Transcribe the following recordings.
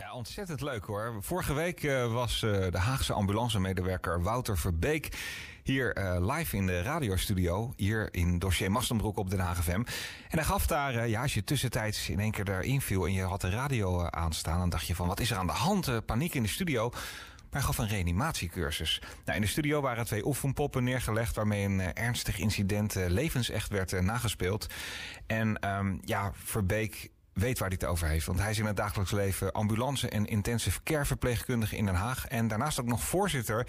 Ja, ontzettend leuk hoor. Vorige week uh, was uh, de Haagse ambulancemedewerker Wouter Verbeek hier uh, live in de radiostudio. Hier in dossier Mastenbroek op Den Haag FM. En hij gaf daar, ja, als je tussentijds in één keer erin viel en je had de radio aanstaan, dan dacht je van wat is er aan de hand? paniek in de studio. Maar hij gaf een reanimatiecursus. Nou, in de studio waren twee oefenpoppen neergelegd waarmee een ernstig incident levensecht werd nagespeeld. En um, ja, Verbeek weet waar hij het over heeft. Want hij is in het dagelijks leven ambulance- en intensive care verpleegkundige in Den Haag. En daarnaast ook nog voorzitter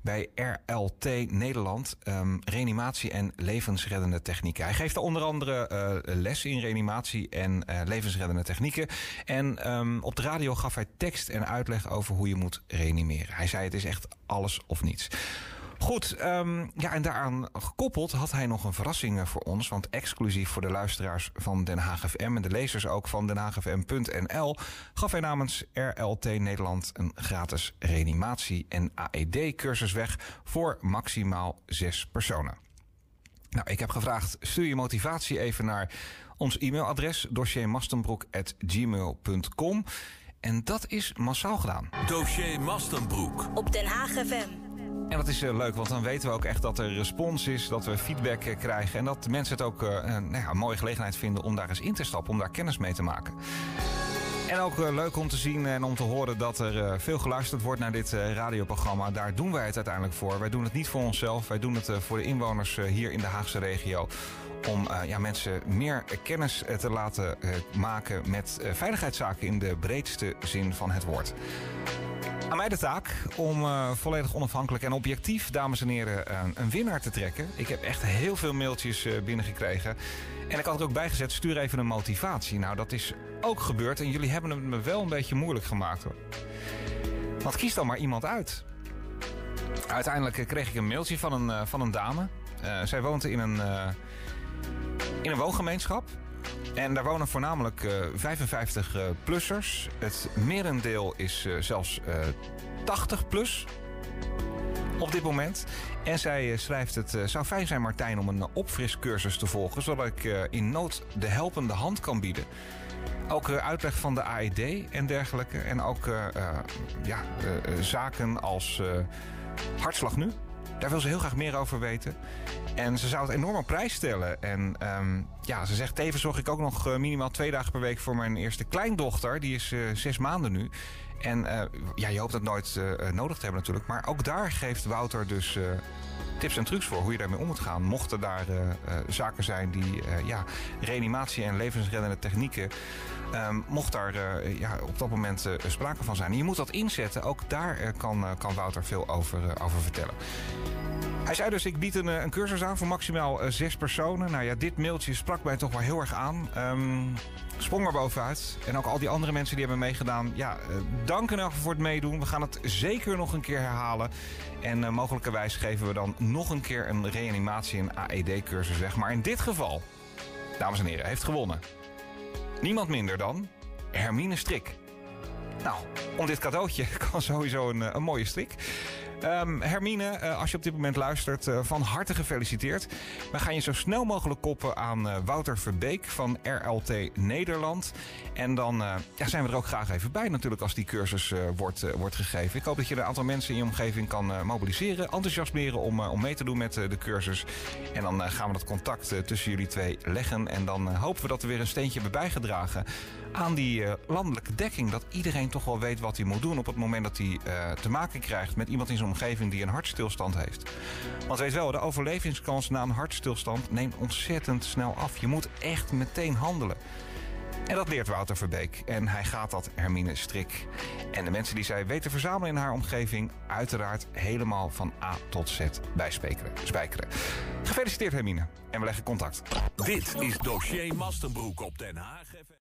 bij RLT Nederland, um, reanimatie en levensreddende technieken. Hij geeft onder andere uh, les in reanimatie en uh, levensreddende technieken. En um, op de radio gaf hij tekst en uitleg over hoe je moet reanimeren. Hij zei het is echt alles of niets. Goed, um, ja, en daaraan gekoppeld had hij nog een verrassing voor ons. Want exclusief voor de luisteraars van Den Haag FM en de lezers ook van denhaagfm.nl gaf hij namens RLT Nederland een gratis reanimatie- en AED-cursus weg voor maximaal zes personen. Nou, ik heb gevraagd, stuur je motivatie even naar ons e-mailadres dossiermastenbroek.gmail.com. En dat is massaal gedaan. Dossier Mastenbroek. Op Den Haag FM. En dat is uh, leuk, want dan weten we ook echt dat er respons is, dat we feedback uh, krijgen. En dat mensen het ook uh, nou ja, een mooie gelegenheid vinden om daar eens in te stappen, om daar kennis mee te maken. En ook leuk om te zien en om te horen dat er veel geluisterd wordt naar dit radioprogramma. Daar doen wij het uiteindelijk voor. Wij doen het niet voor onszelf, wij doen het voor de inwoners hier in de Haagse regio om ja, mensen meer kennis te laten maken met veiligheidszaken in de breedste zin van het woord. Aan mij de taak om volledig onafhankelijk en objectief, dames en heren, een winnaar te trekken. Ik heb echt heel veel mailtjes binnengekregen. En ik had er ook bijgezet, stuur even een motivatie. Nou, dat is ook gebeurd en jullie hebben het me wel een beetje moeilijk gemaakt hoor. Want kies dan maar iemand uit. Uiteindelijk kreeg ik een mailtje van een, van een dame. zij woont in een in een woongemeenschap. En daar wonen voornamelijk uh, 55-plussers. Het merendeel is uh, zelfs uh, 80 plus op dit moment. En zij schrijft het zou fijn zijn Martijn om een opfriscursus te volgen... zodat ik in nood de helpende hand kan bieden. Ook uitleg van de AED en dergelijke. En ook ja, zaken als hartslag nu. Daar wil ze heel graag meer over weten. En ze zou het enorm op prijs stellen. En um, ja, ze zegt tevens zorg ik ook nog uh, minimaal twee dagen per week voor mijn eerste kleindochter. Die is uh, zes maanden nu. En uh, ja, je hoopt dat nooit nodig te hebben natuurlijk. Maar ook daar geeft Wouter dus tips en trucs voor hoe je daarmee om moet gaan. Mochten daar zaken zijn die ja, reanimatie en levensreddende technieken. Um, mocht daar ja, op dat moment sprake van zijn. En je moet dat inzetten. Ook daar kan, kan Wouter veel over, over vertellen. Hij zei dus, ik bied een, een cursus aan voor maximaal uh, zes personen. Nou ja, dit mailtje sprak mij toch wel heel erg aan. Um, sprong er bovenuit. En ook al die andere mensen die hebben meegedaan. Ja, uh, dank in voor het meedoen. We gaan het zeker nog een keer herhalen. En uh, mogelijkerwijs geven we dan nog een keer een reanimatie- en AED-cursus weg. Maar in dit geval, dames en heren, heeft gewonnen. Niemand minder dan Hermine Strik. Nou, om dit cadeautje kan sowieso een, een mooie strik. Um, Hermine, uh, als je op dit moment luistert, uh, van harte gefeliciteerd. We gaan je zo snel mogelijk koppen aan uh, Wouter Verbeek van RLT Nederland. En dan ja, zijn we er ook graag even bij natuurlijk als die cursus wordt, wordt gegeven. Ik hoop dat je een aantal mensen in je omgeving kan mobiliseren, enthousiasmeren om, om mee te doen met de cursus. En dan gaan we dat contact tussen jullie twee leggen. En dan hopen we dat er weer een steentje hebben bijgedragen aan die landelijke dekking. Dat iedereen toch wel weet wat hij moet doen op het moment dat hij te maken krijgt met iemand in zijn omgeving die een hartstilstand heeft. Want weet wel, de overlevingskans na een hartstilstand neemt ontzettend snel af. Je moet echt meteen handelen. En dat leert Wouter Verbeek. En hij gaat dat Hermine Strik. En de mensen die zij weet te verzamelen in haar omgeving... uiteraard helemaal van A tot Z bijspijkeren. Spijkeren. Gefeliciteerd Hermine. En we leggen contact. Dit is Dossier Mastenbroek op Den Haag.